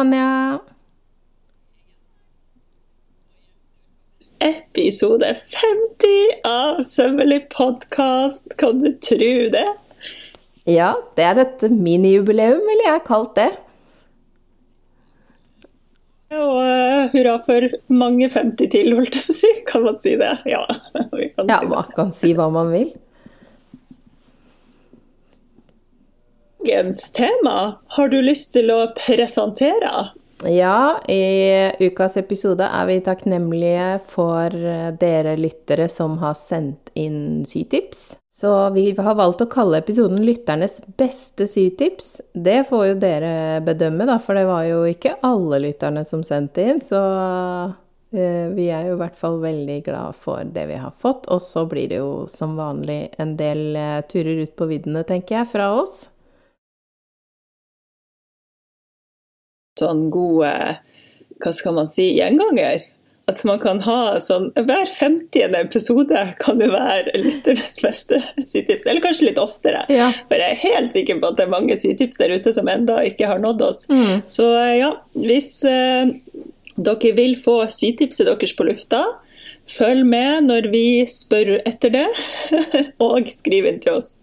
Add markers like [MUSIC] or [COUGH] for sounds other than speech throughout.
Tanja. Episode 50 av Sømmelig podkast, kan du tro det? Ja, det er et minijubileum, ville jeg kalt det. Og uh, hurra for mange 50 til, holdt jeg på å si. Kan man si det? Ja. [LAUGHS] vi kan Ja, si det. man kan si hva man vil. Dagens tema har du lyst til å presentere? Ja, i ukas episode er vi takknemlige for dere lyttere som har sendt inn sytips. Så vi har valgt å kalle episoden 'Lytternes beste sytips'. Det får jo dere bedømme, da, for det var jo ikke alle lytterne som sendte inn. Så eh, vi er jo i hvert fall veldig glad for det vi har fått. Og så blir det jo som vanlig en del eh, turer ut på viddene, tenker jeg, fra oss. Sånn god Hva skal man si? Gjenganger. At man kan ha sånn Hver 50. episode kan jo være lytternes beste sytips. Eller kanskje litt oftere. Ja. For jeg er helt sikker på at det er mange sytips der ute som enda ikke har nådd oss. Så eh, ja, hvis eh, dere vil få sytipset deres på lufta, følg med når vi spør etter det, [LAUGHS] og skriv inn til oss.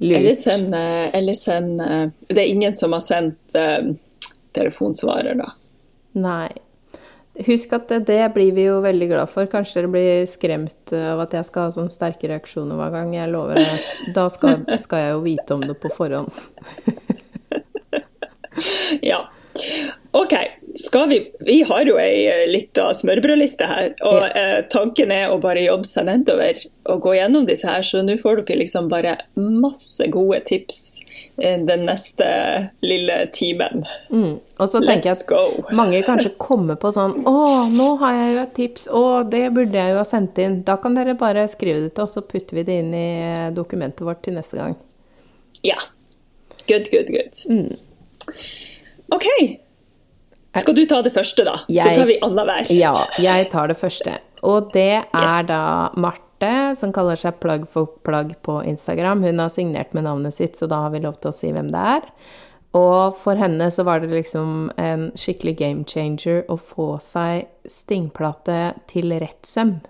Eller Lurt. send, eh, eller send eh, Det er ingen som har sendt eh, telefonsvarer, da. Nei. Husk at det, det blir vi jo veldig glad for. Kanskje dere blir skremt av at jeg skal ha sånne sterke reaksjoner hver gang. Jeg lover det. Da skal, skal jeg jo vite om det på forhånd. [LAUGHS] Ja. OK. Skal vi Vi har jo ei eh, lita smørbrødliste her. Og eh, tanken er å bare jobbe seg nedover og gå gjennom disse her. Så nå får dere liksom bare masse gode tips eh, den neste lille timen. Og så tenker jeg at go. mange kanskje kommer på sånn Å, nå har jeg jo et tips. Å, det burde jeg jo ha sendt inn. Da kan dere bare skrive det til oss, så putter vi det inn i dokumentet vårt til neste gang. Ja. Good, good, good. Mm. OK. Skal du ta det første, da? Så tar vi annenhver. Ja, jeg tar det første. Og det er Yes. da Marte, som kaller seg Plagg for plagg på Instagram. Hun har signert med navnet sitt, så da har vi lov til å si hvem det er. Og for henne så var det liksom en skikkelig game changer å få seg stingplate til rett søm.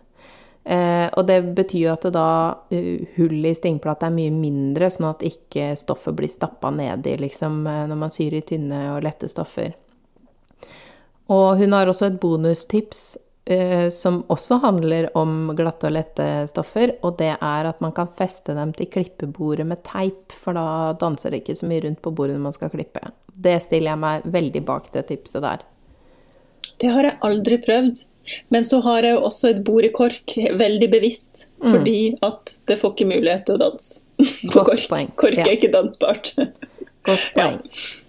Eh, og det betyr jo at det da uh, hullet i stingplata er mye mindre, sånn at ikke stoffet blir stappa nedi liksom, eh, når man syr i tynne og lette stoffer. Og hun har også et bonustips eh, som også handler om glatte og lette stoffer, og det er at man kan feste dem til klippebordet med teip, for da danser det ikke så mye rundt på bordet når man skal klippe. Det stiller jeg meg veldig bak det tipset der. Det har jeg aldri prøvd. Men så har jeg også et bord i kork, veldig bevisst. Mm. Fordi at det får ikke mulighet til å danse [LAUGHS] på Godt kork. poeng, Kork ja. er ikke dansbart. Godt poeng. [LAUGHS]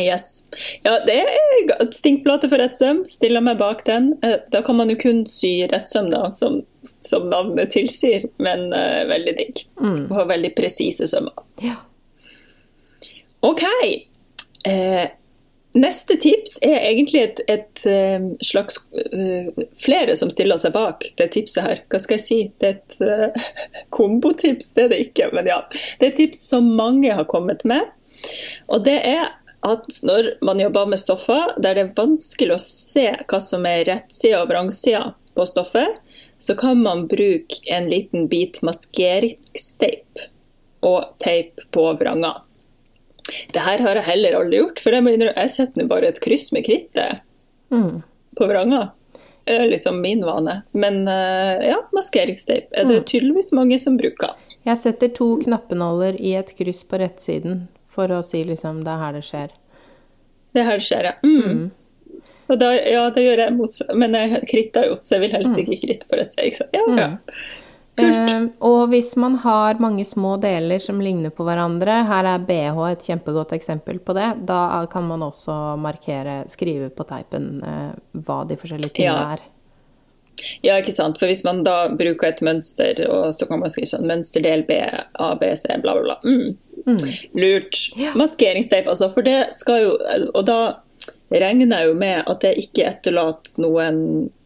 Yes. Ja, det er stinkplate for rett søm. Stiller meg bak den. Eh, Da kan man jo kun sy rett søm, da, som, som navnet tilsier. Men uh, veldig digg. Mm. Og veldig presise sømmer. Ja. OK. Eh, neste tips er egentlig et, et eh, slags uh, Flere som stiller seg bak det tipset her. Hva skal jeg si? Det er et uh, [LAUGHS] kombotips, det er det ikke. Men ja. Det er et tips som mange har kommet med. Og det er at når man jobber med stoffer der det er vanskelig å se hva som er rettsida og vrangsida på stoffet, så kan man bruke en liten bit maskeringsteip og teip på vranga. Det her har jeg heller aldri gjort, for jeg, mener, jeg setter bare et kryss med krittet Mm. på vranga. Det er liksom min vane. Men eh, ja, maskeringsteip er det tydeligvis mange som bruker. Jeg setter to knappenåler i et kryss på rettsiden for å si liksom det er her det skjer. Det her skjer, ja. Mm. Og da, ja, det gjør jeg motsatt. Men jeg kritter jo, så jeg vil helst ikke kritte på rett sted. Ja, ja. Eh, og hvis man har mange små deler som ligner på hverandre, her er BH et kjempegodt eksempel på det, da kan man også markere, skrive på teipen eh, hva de forskjellige tingene Ja. er. Ja, ikke sant. For hvis man da bruker et mønster, og så kan man skrive sånn mønsterdel B, A, B, C, bla, bla, bla. Mm. Lurt. Maskeringsteip, altså. For det skal jo Og da regner jeg jo med at det ikke etterlater noen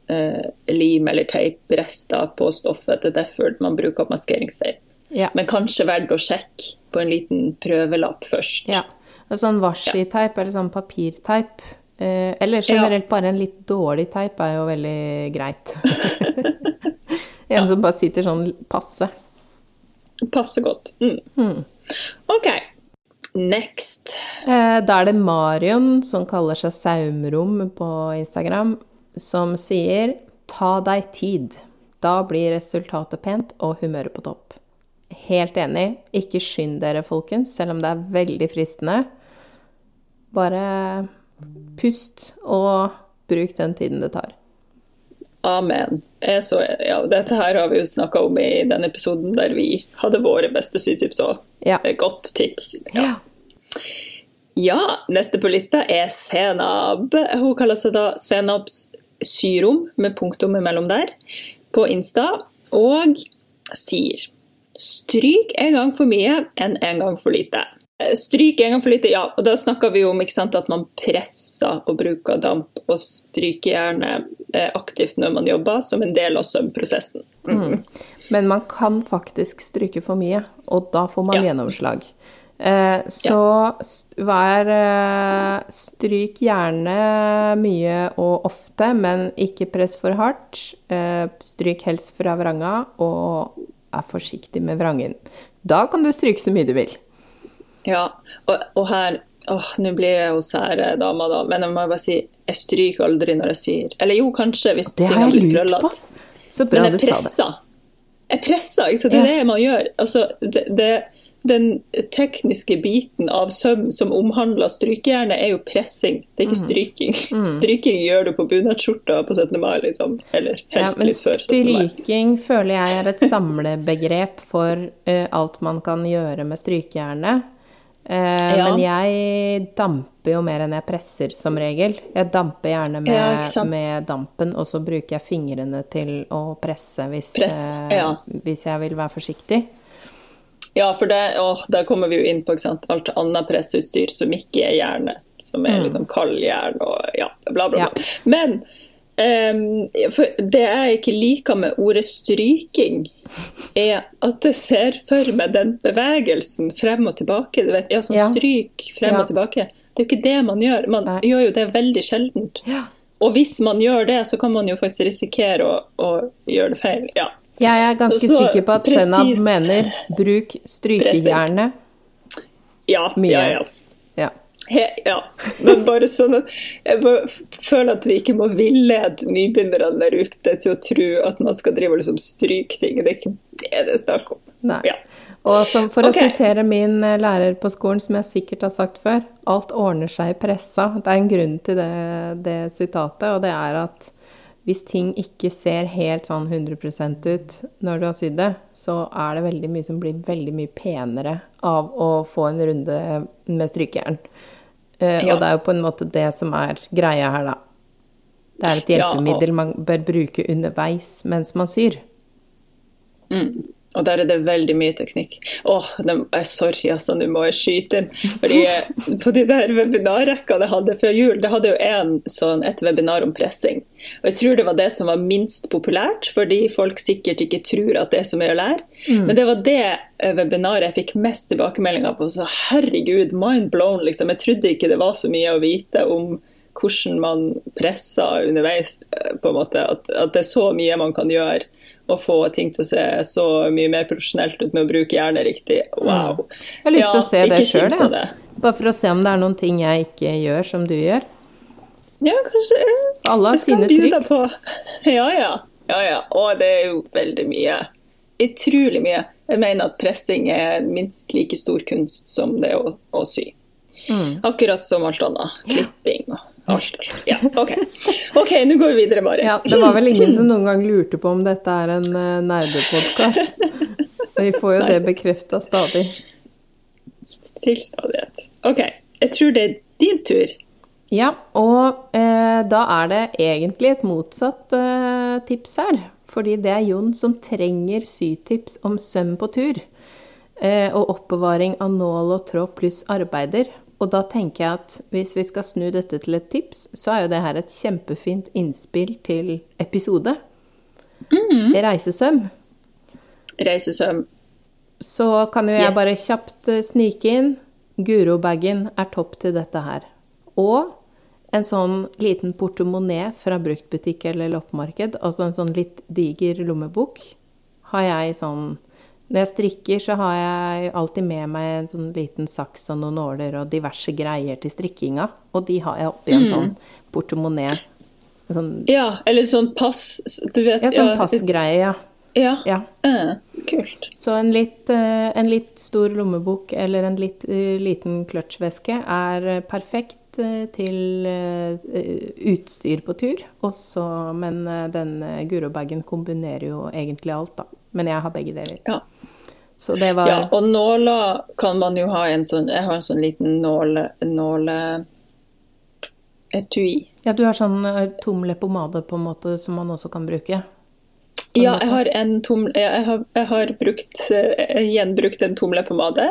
eh, lim- eller teiprester på stoffet. Det er derfor man bruker maskeringsteip. Ja. Men kanskje verdt å sjekke på en liten prøvelapp først. ja. Og sånn washi-teip eller sånn papirteip, eh, eller generelt bare en litt dårlig teip, er jo veldig greit. [LAUGHS] en som bare sitter sånn passe. Passe godt. Mm. OK. Next. Eh, da er det Marion, som kaller seg Saumrom på Instagram, som sier ta deg tid. Da blir resultatet pent og humøret på topp. Helt enig. Ikke skynd dere, folkens, selv om det er veldig fristende. Bare pust og bruk den tiden det tar. Amen. Så, ja, dette her har vi jo snakka om i den episoden der vi hadde våre beste sytips òg. Ja. Godt tips. Ja. Ja, neste på lista er Senab. Hun kaller seg da Senabs syrom, med punktum imellom der, på Insta, og sier stryk en gang for mye enn en gang for lite. Eh, Stryk en gang for lite, ja. Og da snakker vi om sant, at man presser og bruker damp og stryker gjerne eh, aktivt når man jobber, som en del av søvnprosessen. Mm. Men man kan faktisk stryke for mye, og da får man Ja. gjennomslag. Eh, så ja. vær eh, Stryk gjerne mye og ofte, men ikke press for hardt. Eh, stryk helst fra vranga, og er forsiktig med vrangen. Da kan du stryke så mye du vil. Ja, og, og her åh, Nå blir jeg jo sære dama, da, men jeg må bare si jeg stryker aldri når jeg syr. Eller jo, kanskje, hvis Det ting har blitt krøllete. Men jeg presser. Jeg presser, ikke sant? Det er Ja. det man gjør. Altså, det, det, den tekniske biten av søm som omhandler strykejernet, er jo pressing, det er ikke Mm. stryking. [LAUGHS] Stryking gjør du på bunadsskjorta på 17. mai, liksom. Eller helst ja, litt før 17. mai. stryking føler jeg er et samlebegrep for uh, alt man kan gjøre med strykejernet. Eh, Ja. Men jeg damper jo mer enn jeg presser, som regel. Jeg damper gjerne med, Ja, med dampen, og så bruker jeg fingrene til å presse hvis, Press, eh, ja. hvis jeg vil være forsiktig. Ja, for det, å, der kommer vi jo inn på sant? alt annet presseutstyr som ikke er hjerne, Som er liksom kaldjern og ja, bla, bla, bla. Mm. Men det jeg ikke liker med ordet stryking, er at jeg ser for meg den bevegelsen frem og tilbake. Du vet, ja, sånn Ja. stryk frem Ja. og tilbake. Det er jo ikke det man gjør. Man Nei. gjør jo det veldig sjeldent. Ja. Og hvis man gjør det, så kan man jo faktisk risikere å, å gjøre det feil. Ja. Jeg er ganske Så sikker på at Senab mener bruk strykejernet. Ja, Mye. ja, ja. Ja. He, ja, men bare sånn at jeg føler at vi ikke må villede nybegynnerne der ute til å tro at man skal drive og liksom stryke ting. Det er ikke det det er snakk om. Nei. Ja. Og som for å sitere min eh, lærer på skolen, som jeg sikkert har sagt før, alt ordner seg i pressa. Det er en grunn til det, det sitatet, og det er at hvis ting ikke ser helt sånn 100% ut når du har sydd det, så er det veldig mye som blir veldig mye penere av å få en runde med strykejern. Eh, Ja. Og det er jo på en måte det som er greia her, da. Det er et Ja, og- hjelpemiddel man bør bruke underveis mens man syr. Og der er det veldig mye teknikk. Åh, eh, sorry, altså, nå må jeg skyte inn. Fordi eh, på de der webinarrekkene jeg hadde før jul, det hadde jo en, sånn, et webinar om pressing. Og jeg tror det var det som var minst populært, fordi folk sikkert ikke tror at det er så mye å lære. Men det var det eh, webinaret jeg fikk mest tilbakemeldinger på. Så herregud, mind blown, liksom. Jeg trodde ikke det var så mye å vite om hvordan man presser underveis, eh, på en måte. At, at det er så mye man kan gjøre og få ting til å se så mye mer profesjonelt ut med å bruke hjernen riktig. Wow. Jeg har lyst til å se det sjøl, av. Bare for å se om det er noen ting jeg ikke gjør som du gjør. Ja, kanskje Alle har sine triks. [LAUGHS] Ja, ja. ja, ja. Og det er jo veldig mye. Utrolig mye. Jeg mener at pressing er minst like stor kunst som det å, å sy. Mm. Akkurat som alt annet. Klipping og. Ja, OK, Ok, nå går vi videre, Mari. Ja, det var vel ingen som noen gang lurte på om dette er en uh, nerdepodkast. Vi får jo det bekrefta stadig. Til stadighet. OK, jeg tror det er din tur. Ja, og eh, da er det egentlig et motsatt eh, tips her. Fordi det er Jon som trenger sytips om søm på tur. Eh, og oppbevaring av nål og tråd pluss arbeider. Og da tenker jeg at hvis vi skal snu dette til et tips, så er jo det her et kjempefint innspill til episode. Reisesøm. Reisesøm. Så kan jo jeg Yes. bare kjapt eh, snike inn. Guro-bagen er topp til dette her. Og en sånn liten portemonee fra bruktbutikk eller loppemarked, altså en sånn litt diger lommebok, har jeg sånn Når jeg strikker, så har jeg alltid med meg en sånn liten saks og noen nåler og diverse greier til strikkinga, og de har jeg oppi en sånn portemonee. Sånn, Ja, eller sånn pass Du vet ja, sånn passgreie, ja. Ja. ja. Uh, kult. Så en litt, eh, en litt stor lommebok eller en litt eh, liten kløtsjveske er perfekt eh, til utstyr på tur. Også, men den Guro-bagen kombinerer jo egentlig alt, da. Men jeg har begge deler. Ja. Så det var ja. Og nåler kan man jo ha en sånn Jeg har en sånn liten nåle... nåle etui. Ja, du har sånn eh, tom leppepomade på en måte som man også kan bruke. Ja, jeg har, en tom, jeg har, jeg har brukt, eh, gjenbrukt en tom leppepomade.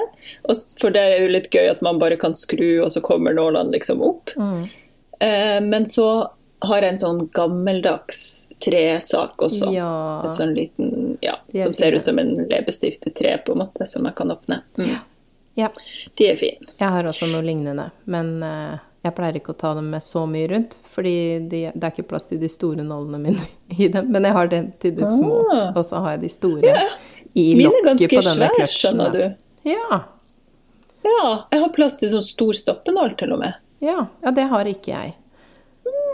For det er jo litt gøy at man bare kan skru, og så kommer nålene liksom opp. Mm. Eh, men så har en sånn gammeldags tresak også. Ja. En sånn liten, ja, er Som ser ut som en leppestift til tre, på en måte, som jeg kan åpne. Mm. Ja. De er fine. Jeg har også noe lignende, men uh, jeg pleier ikke å ta dem med så mye rundt, fordi de, det er ikke plass til de store nålene mine [LAUGHS] i dem. Men jeg har dem til de små, Ah. og så har jeg de store i Mine er lokket ganske på denne svære, kløtsjen. skjønner du. Ja, Ja, jeg har plass til sånn stor stoppenål til og med. ja, ja, det har ikke jeg.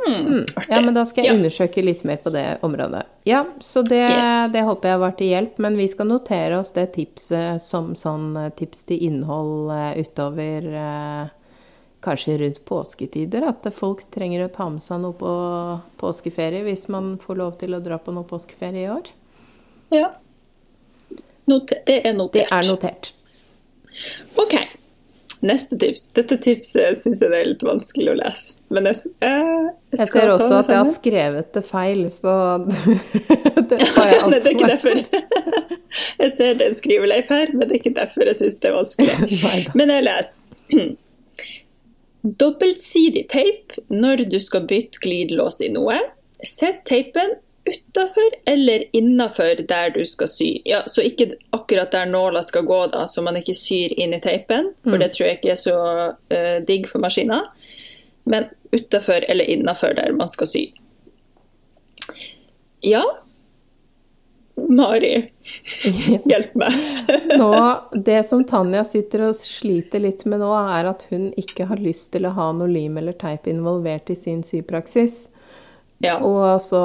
Mm. Ja, men da skal jeg Ja. undersøke litt mer på det området. Ja, så det, Yes. det håper jeg var til hjelp, men vi skal notere oss det tipset som sånn eh, tips til innhold eh, utover eh, kanskje rundt påsketider. At folk trenger å ta med seg noe på påskeferie hvis man får lov til å dra på noe påskeferie i år. Ja. Noter, det er notert. Det er notert. Ok, neste tips. Dette tipset syns jeg det er litt vanskelig å lese. Men jeg, eh, jeg ser også at jeg har skrevet det feil, så [LAUGHS] det tar jeg [LAUGHS] Nei, det er ikke ansvar for. derfor. Jeg ser det er en skriveleif her, men det er ikke derfor jeg syns det er vanskelig. [LAUGHS] Men jeg leser. [CLEARS THROAT] Dobbeltsidig teip når du skal bytte glidelås i noe. Sett teipen utafor eller innafor der du skal sy. Ja, så ikke akkurat der nåla skal gå, da, så man ikke syr inn i teipen. For det tror jeg ikke er så uh, digg for maskiner. Men utafor eller innafor der man skal sy. Ja. Mari, [LAUGHS] hjelp meg. [LAUGHS] Nå, det som Tanja sitter og sliter litt med nå, er at hun ikke har lyst til å ha noe lim eller teip involvert i sin sypraksis. Ja. Og så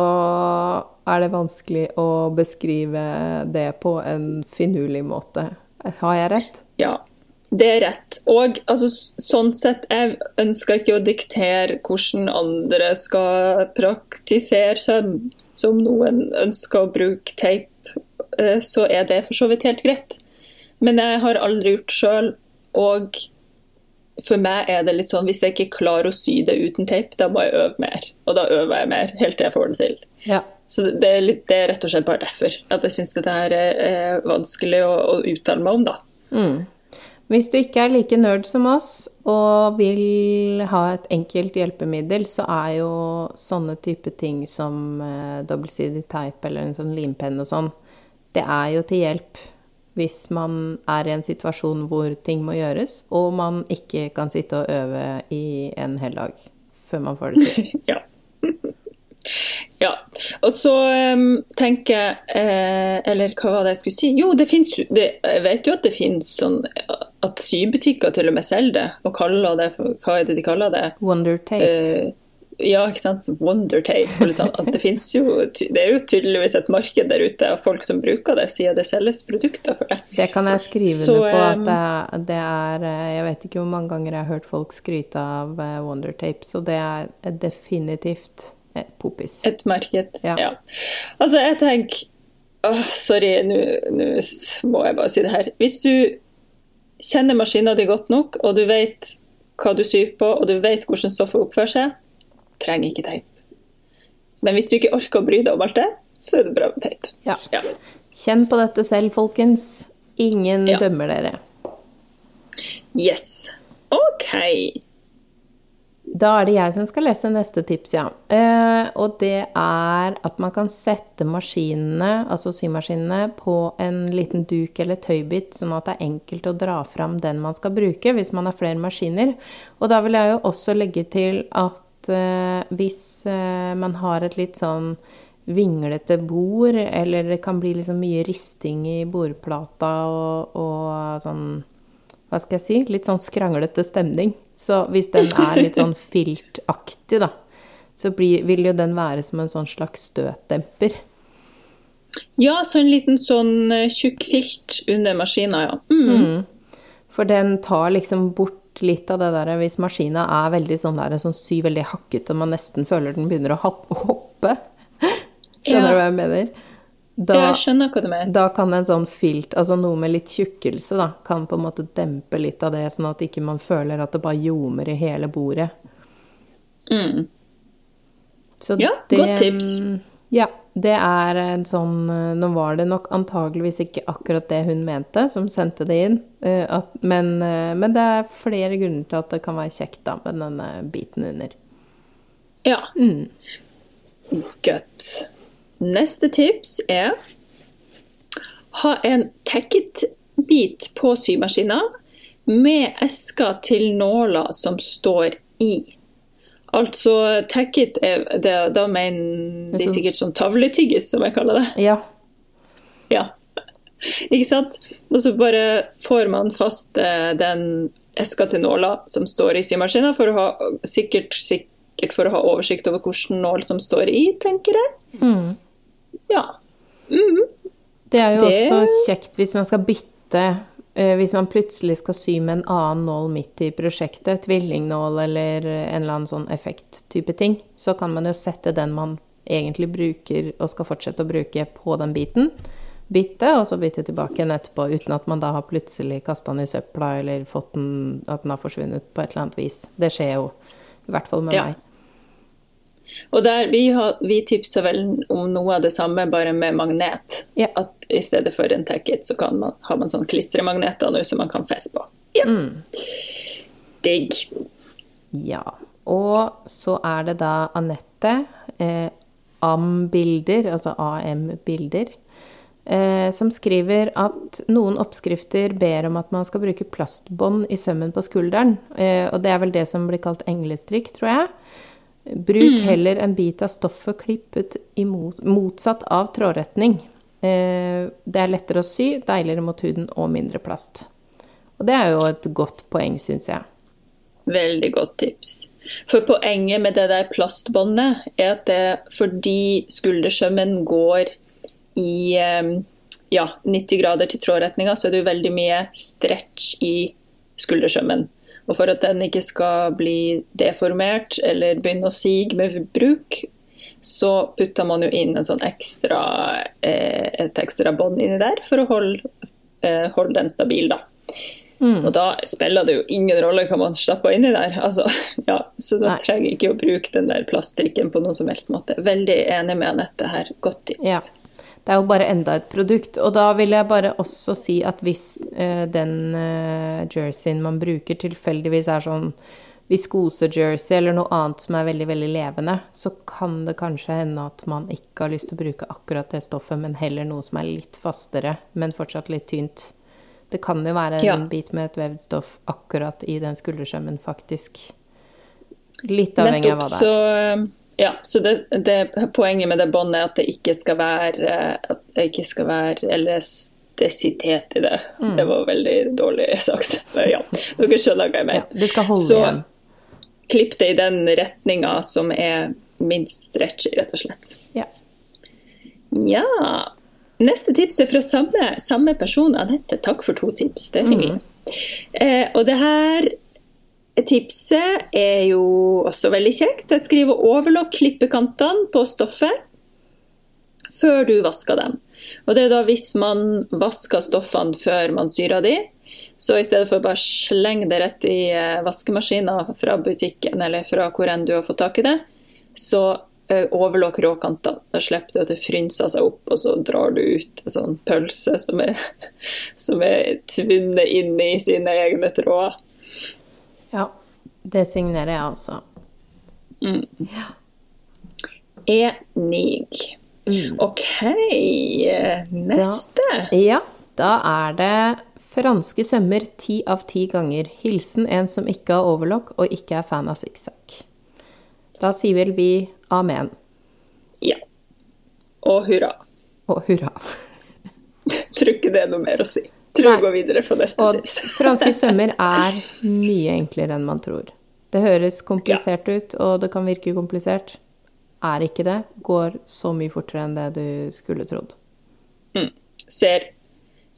er det vanskelig å beskrive det på en finurlig måte. Har jeg rett? Ja, det er rett. Og altså, sånn sett, jeg ønsker ikke å diktere hvordan andre skal praktisere søm. Så om noen ønsker å bruke teip, eh, så er det for så vidt helt greit. Men jeg har aldri gjort sjøl, og for meg er det litt sånn hvis jeg ikke klarer å sy det uten teip, da må jeg øve mer. Og da øver jeg mer helt til jeg får det til. Ja. Så det er, litt, det er rett og slett bare derfor at jeg syns dette her er, er vanskelig å, å uttale meg om, da. Mm. Hvis du ikke er like nerd som oss og vil ha et enkelt hjelpemiddel, så er jo sånne type ting som eh, dobbeltsidig teip eller en sånn limpenn og sånn, det er jo til hjelp hvis man er i en situasjon hvor ting må gjøres, og man ikke kan sitte og øve i en hel dag før man får det til. [LAUGHS] Ja. Ja. Og så um, tenker jeg eh, Eller hva var det jeg skulle si? Jo, det finnes, det, jeg vet jo at det finnes sånn at sybutikker til og med selger det, og kaller det for Hva er det de kaller det? Wondertape. Eh, ja, ikke sant. Wondertape. Liksom. At det, finnes jo, det er jo tydeligvis et marked der ute av folk som bruker det, siden det selges produkter for det. Det kan jeg skrive Så, under på at det er, det er eh, Jeg vet ikke hvor mange ganger jeg har hørt folk skryte av Wondertape, så det er definitivt eh, poppis. Et marked. Ja. Ja. Altså, jeg tenker åh, Sorry, nå må jeg bare si det her. Hvis du kjenner maskina di godt nok, og du vet hva du syr på, og du vet hvordan stoffet oppfører seg, trenger ikke teip. Men hvis du ikke orker å bry deg om alt det, så er det bra med teip. Ja. Ja. Kjenn på dette selv, folkens. Ingen Ja. dømmer dere. Yes. OK. Da er det jeg som skal lese neste tips, ja. Eh, og det er at man kan sette maskinene, altså symaskinene, på en liten duk eller tøybit, sånn at det er enkelt å dra fram den man skal bruke, hvis man har flere maskiner. Og da vil jeg jo også legge til at eh, hvis eh, man har et litt sånn vinglete bord, eller det kan bli liksom mye risting i bordplata og, og sånn Hva skal jeg si? Litt sånn skranglete stemning. Så hvis den er litt sånn filtaktig, da, så blir, vil jo den være som en sånn slags støtdemper. Ja, så en liten sånn eh, tjukk filt under maskina, ja. Mm. Mm. For den tar liksom bort litt av det der hvis maskina er veldig sånn der, sånn sy veldig hakket, og man nesten føler den begynner å hoppe. [LAUGHS] Skjønner ja. du hva jeg mener? Da, jeg skjønner hva du mener. Da kan en sånn filt, altså noe med litt tjukkelse, da, kan på en måte dempe litt av det, sånn at ikke man føler at det bare ljomer i hele bordet. Mm. ja, det, godt tips. Ja, det er en sånn Nå var det nok antageligvis ikke akkurat det hun mente, som sendte det inn, eh, at, men, eh, men, det er flere grunner til at det kan være kjekt da, med denne biten under. Ja. Mm. Godt. Neste tips er ha en tacket-bit på symaskina med esker til nåler som står i. Altså tacket er det, Da mener de sikkert sånn tavletyggis, som jeg kaller det. Ja. ja. Ikke sant? Og så bare får man fast eh, den eska til nåler som står i symaskina, for å ha sikkert, sikkert for å ha oversikt over hvilken nål som står i, tenker jeg. Mm. Ja. Mm. Det er jo det... også kjekt hvis man skal bytte eh, Hvis man plutselig skal sy med en annen nål midt i prosjektet, tvillingnål eller en eller annen sånn effekt-type ting, så kan man jo sette den man egentlig bruker og skal fortsette å bruke, på den biten. Bytte, og så bytte tilbake igjen etterpå, uten at man da har plutselig kasta den i søpla eller fått den, at den har forsvunnet på et eller annet vis. Det skjer jo, i hvert fall med ja. meg. Og der, vi, har, vi tipsa vel om noe av det samme, bare med magnet. Ja. At i stedet for en tacket, så man, har man sånn klistremagneter nå som man kan feste på. Ja. Mm. Digg. Ja. Og så er det da Anette, eh, AM-bilder, altså AM-bilder, eh, som skriver at noen oppskrifter ber om at man skal bruke plastbånd i sømmen på skulderen. Eh, og det er vel det som blir kalt englestrikk, tror jeg. Bruk mm. heller en bit av stoffet klippet i motsatt av trådretning. Eh, det er lettere å sy, deiligere mot huden og mindre plast. Og det er jo et godt poeng, syns jeg. Veldig godt tips. For poenget med det der plastbåndet er at det fordi skuldersømmen går i eh, ja, 90 grader til trådretninga, så er det jo veldig mye stretch i skuldersømmen. Og for at den ikke skal bli deformert eller begynne å sige med bruk, så putter man jo inn sånn ekstra, eh, et ekstra bånd inni der for å holde, eh, holde den stabil. da. Mm. Og da spiller det jo ingen rolle hva man stapper inni der. Altså, [LAUGHS] ja, så da Nei. trenger jeg ikke å bruke den der plaststrikken på noen som helst måte. Veldig enig med Anette her. Godt tips. Ja. Det er jo bare enda et produkt. Og da vil jeg bare også si at hvis eh, den eh, jerseyen man bruker tilfeldigvis er sånn viskose-jersey eller noe annet som er veldig, veldig levende, så kan det kanskje hende at man ikke har lyst til å bruke akkurat det stoffet, men heller noe som er litt fastere, men fortsatt litt tynt. Det kan jo være en ja. bit med et vevd stoff akkurat i den skuldersømmen, faktisk. Litt avhengig av hva det er. Så ja, så det, det, poenget med det båndet er at det ikke skal være, at det ikke skal være elastisitet i det. Mm. Det var veldig dårlig sagt. Men ja, dere skjønner hva jeg mener. Ja, det skal holde så igjen. klipp det i den retninga som er minst stretchy, rett og slett. Ja. ja. Neste tips er fra samme, samme person, Anette. Takk for to tips. Det er hyggelig. Mm. Eh, og det her Tipset er jo også veldig kjekt. Jeg skriver overlokk klippekantene på stoffet før du vasker dem. Og det er da hvis man vasker stoffene før man syrer de. Så i stedet for å bare slenge det rett i eh, vaskemaskinen fra butikken eller fra hvor enn du har fått tak i det, så eh, overlokk råkantene. Da slipper du at det frynser seg opp, og så drar du ut en sånn pølse som er, [LAUGHS] som er tvunnet inn i sine egne tråder. Ja, det signerer jeg også. Enig. OK, neste. Ja, da er det franske sømmer ti av ti ganger. Hilsen en som ikke har overlock og ikke er fan av sikksakk. Da sier vel vi amen Ja. Og hurra. og hurra. [LAUGHS] Tror ikke det er noe mer å si. Tror vi går videre på neste Og tips. [LAUGHS] franske sømmer er mye enklere enn man tror. Det høres komplisert ut, og det kan virke komplisert. Er ikke det. Går så mye fortere enn det du skulle trodd. Ser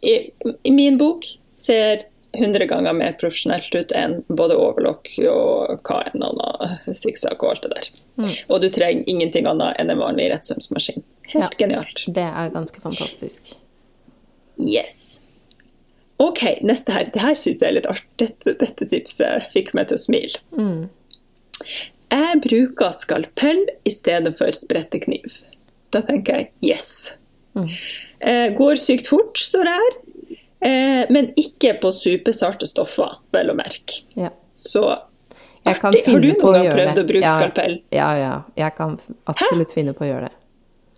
i, I min bok ser 100 ganger mer profesjonelt ut enn både overlock og hva enn annen sikksakk og alt det der. Mm. Og du trenger ingenting annet enn en vanlig rettsømsmaskin. Helt Ja. genialt. Det er ganske fantastisk. Yes. OK, neste her. Det her syns jeg er litt artig. Dette, dette tipset fikk meg til å smile. Jeg bruker skalpell i stedet for sprettekniv. Da tenker jeg yes. Eh, går sykt fort, står det her. Eh, men ikke på supersarte stoffer, vel å merke. Ja. Så artig. Har du noen gang prøvd det. å bruke ja, skalpell? Ja, ja. Jeg kan absolutt absolutt finne på å gjøre det.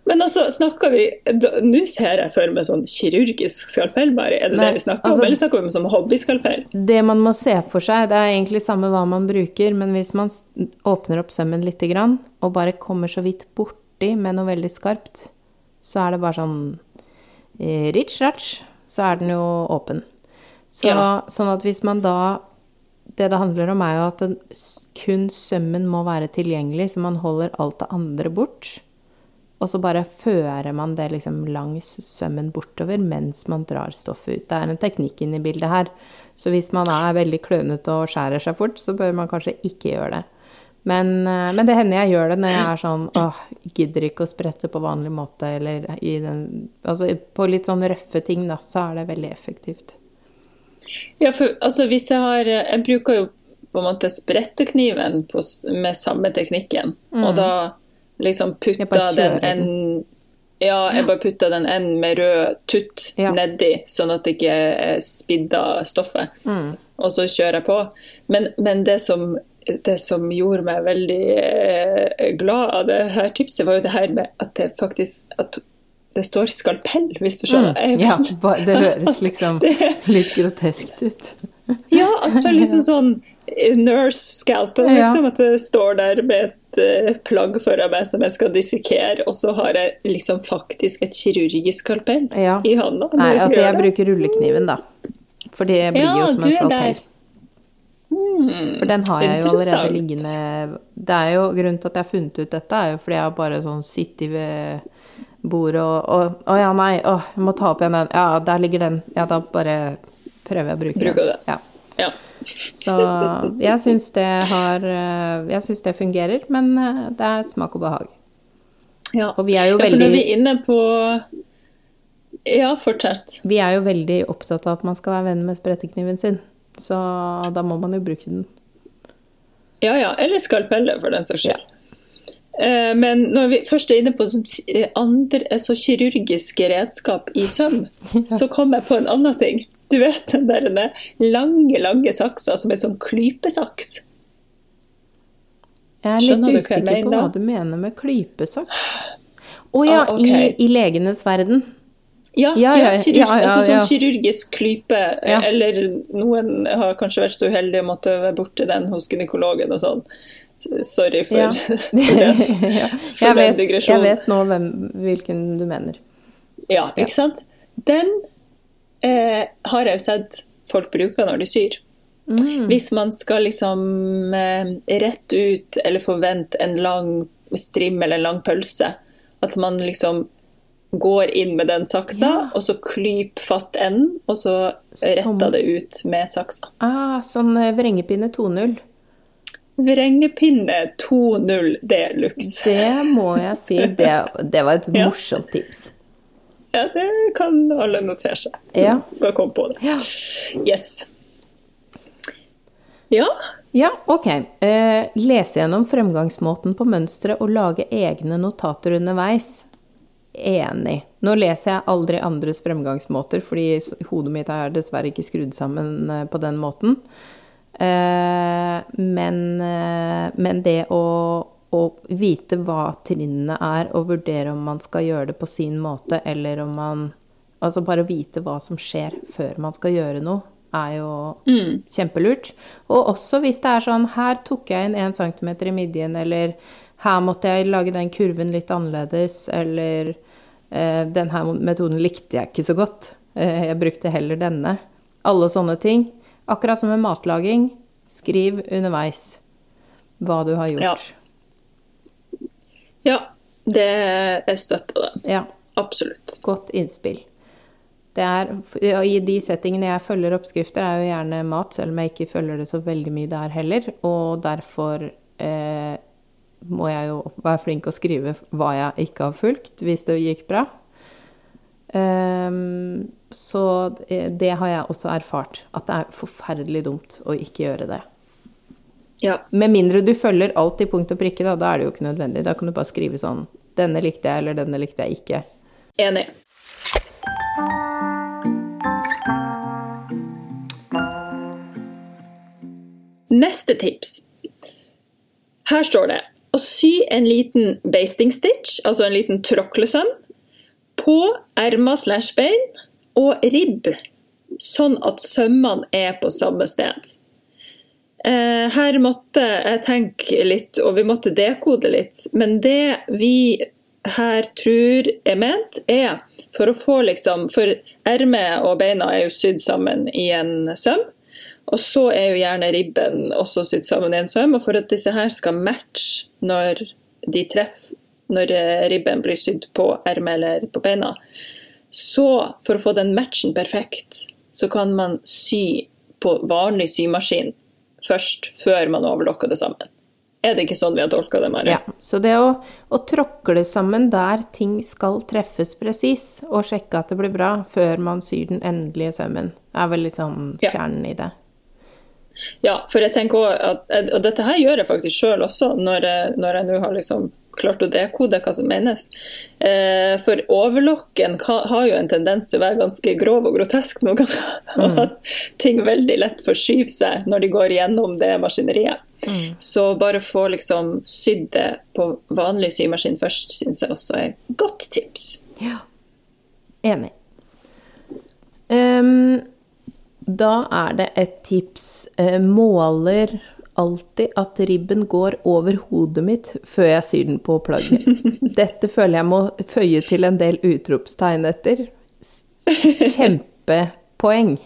Men altså, snakker vi Nå ser jeg for meg sånn kirurgisk skalpell, bare. Er det Nei, det vi snakker altså- om? Eller snakker vi om sånn hobbyskalpell? Det man må se for seg, det er egentlig samme hva man bruker, men hvis man åpner opp sømmen lite grann, og bare kommer så vidt borti med noe veldig skarpt, så er det bare sånn eh, Ritch, ratch, så er den jo åpen. Så, Ja. Sånn at hvis man da Det det handler om, er jo at den, kun sømmen må være tilgjengelig, så man holder alt det andre bort. Og så bare fører man det liksom langs sømmen bortover mens man drar stoffet ut. Det er en teknikk inne i bildet her. Så hvis man er veldig klønete og skjærer seg fort, så bør man kanskje ikke gjøre det. Men, eh, men det hender jeg gjør det når jeg er sånn åh, gidder ikke å sprette på vanlig måte, eller i den Altså på litt sånn røffe ting, da, så er det veldig effektivt. Ja, for altså, hvis jeg har Jeg bruker jo på en måte sprettekniven på, med samme teknikken, og da liksom putta den en Ja, jeg bare putta den enden med rød tutt Ja. nedi, sånn at det ikke spidda stoffet. Mm. Og så kjører jeg på. Men, men det, som, det som gjorde meg veldig eh, glad av det her tipset, var jo det her med at det faktisk at det står skalpell, hvis du skjønner. Mm. Ja, det høres liksom [LAUGHS] litt groteskt ut. Ja, at det er liksom [LAUGHS] sånn eh, nurse scalpel, Ja. liksom. At det står der med et uh, plagg foran meg som jeg skal dissekere, og så har jeg liksom faktisk et kirurgisk skalpell Ja. i hånda. Nei, altså jeg det. bruker rullekniven, da. For det blir Ja, jo som en skalpell. Hmm, For den har jeg jo allerede liggende Det er jo grunnen til at jeg har funnet ut dette, er jo fordi jeg har bare sånn sittet ved bordet og Å ja, nei, å, jeg må ta opp igjen den. Ja, der ligger den. Ja, da bare prøver jeg å bruke Bruker den. det. Ja. Ja. Så jeg syns det har eh, Jeg syns det fungerer, men eh, det er smak og behag. ja. Og vi er jo veldig ja, for når vi er inne på Ja, fortsett. Vi er jo veldig opptatt av at man skal være venn med sprettekniven sin, så da må man jo bruke den. Ja, ja. Eller skalpelle, for den saks skyld. Ja. Men når vi først er inne på sånn eh, andre, så kirurgiske redskap i søm, [LAUGHS] så kom jeg på en annen ting. Du vet den der lange, lange saksa som er sånn klypesaks? Jeg er litt usikker på hva du mener med klypesaks. Å ja, Ah, okay. i, i legenes verden. Ja, Ja, ja, ja, kirurg, ja, ja, altså sånn kirurgisk klype. Ja. Eller noen har kanskje vært så uheldig å måtte være borti den hos gynekologen og sånn. Sorry for, Ja. [LAUGHS] for [LAUGHS] den, for jeg, den vet, jeg vet nå hvem, hvilken du mener. Ja, ikke sant? Den eh, har jeg jo sett folk bruker når de syr. Mm. Hvis man skal liksom eh, rett ut eller forvente en lang strim eller en lang pølse, at man liksom går inn med den saksa, Ja. og så klyper fast enden, og så Som- retter det ut med saksa. Ah, sånn vrengepinne 2.0. Vrengepinne 2.0 de luxe. Det må jeg si, det, det var et [LAUGHS] Ja. morsomt tips. Ja, det kan alle notere seg. Ja. Bare kom på det. Ja. Yes. Ja, Ja, ok. Eh, lese gjennom fremgangsmåten på mønsteret og lage egne notater underveis. Enig. Nå leser jeg aldri andres fremgangsmåter, fordi hodet mitt er dessverre ikke skrudd sammen eh, på den måten. Eh, men, eh, men det å å vite hva trinnene er, og vurdere om man skal gjøre det på sin måte, eller om man Altså bare vite hva som skjer før man skal gjøre noe, er jo Mm. kjempelurt. Og også hvis det er sånn Her tok jeg inn én centimeter i midjen, eller her måtte jeg lage den kurven litt annerledes, eller eh, den her metoden likte jeg ikke så godt. Eh, jeg brukte heller denne. Alle sånne ting. Akkurat som med matlaging. Skriv underveis hva du har gjort. Ja. Ja, det jeg støtter det. Ja, Absolutt. godt innspill. Det er, I de settingene jeg følger oppskrifter, er jo gjerne mat, selv om jeg ikke følger det så veldig mye der heller. Og derfor eh, må jeg jo være flink å skrive hva jeg ikke har fulgt, hvis det gikk bra. Um, så det, det har jeg også erfart, at det er forferdelig dumt å ikke gjøre det. Ja. Med mindre du følger alt til punkt og prikke, da, da er det jo ikke nødvendig. Da kan du bare skrive sånn Denne likte jeg, eller denne likte jeg ikke. Enig. Neste tips. Her står det å sy en liten basting stitch, altså en liten tråklesøm, på ermer slash bein og ribb, sånn at sømmene er på samme sted. Eh, her måtte jeg tenke litt, og vi måtte dekode litt. Men det vi her tror er ment, er for å få liksom For ermet og beina er jo sydd sammen i en søm. Og så er jo gjerne ribben også sydd sammen i en søm. Og for at disse her skal matche når de treffer, når eh, ribben blir sydd på ermet eller på beina, så for å få den matchen perfekt, så kan man sy på vanlig symaskin først, før man overlokker det sammen. Er det ikke sånn vi har tolka det, Mari? Ja, så det å, å tråkle sammen der ting skal treffes presis, og sjekke at det blir bra før man syr den endelige sømmen, er vel litt sånn Ja. kjernen i det. Ja, for jeg tenker også at, og dette her gjør jeg faktisk sjøl også, når jeg nå har liksom klart å dekode hva som menes. Eh, for overlokken har jo en tendens til å være ganske grov og grotesk noen ganger. Og [LAUGHS] at ting veldig lett forskyver seg når de går gjennom det maskineriet. Så bare få liksom sydd det på vanlig symaskin først, syns jeg også er et godt tips. Ja. Enig. Um, da er det et tips. Eh, måler alltid at ribben går over hodet mitt før jeg syr den på plagget. [LAUGHS] Dette føler jeg må føye til en del utropstegn etter. Kjempepoeng.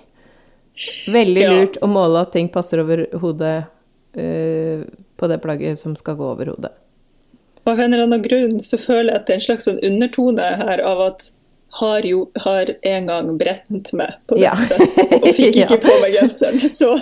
Veldig Ja. lurt å måle at ting passer over hodet uh, på det plagget som skal gå over hodet. Av en eller annen grunn så føler jeg at det er en slags sånn undertone her av at har jo har en gang brent meg på Ja. dette og fikk ikke [LAUGHS] Ja. på meg genseren. Så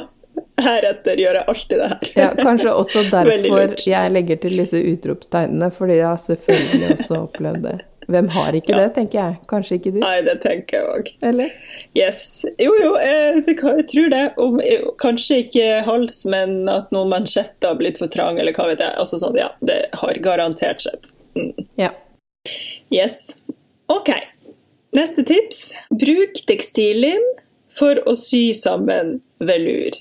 heretter gjør jeg alltid det her. Ja, kanskje også [LAUGHS] derfor jeg legger til disse utropstegnene, fordi jeg har selvfølgelig også opplevd det. Hvem har ikke Ja. det, tenker jeg. Kanskje ikke du? Nei, det tenker jeg òg. Eller? Yes. Jo, jo, jeg, jeg tror det. Om, kanskje ikke hals, men at noen mansjetter har blitt for trang, eller hva vet jeg. Altså sånn, ja, det har garantert skjedd. Mm. Ja. Yes. OK. Neste tips. Bruk tekstillim for å sy sammen velur.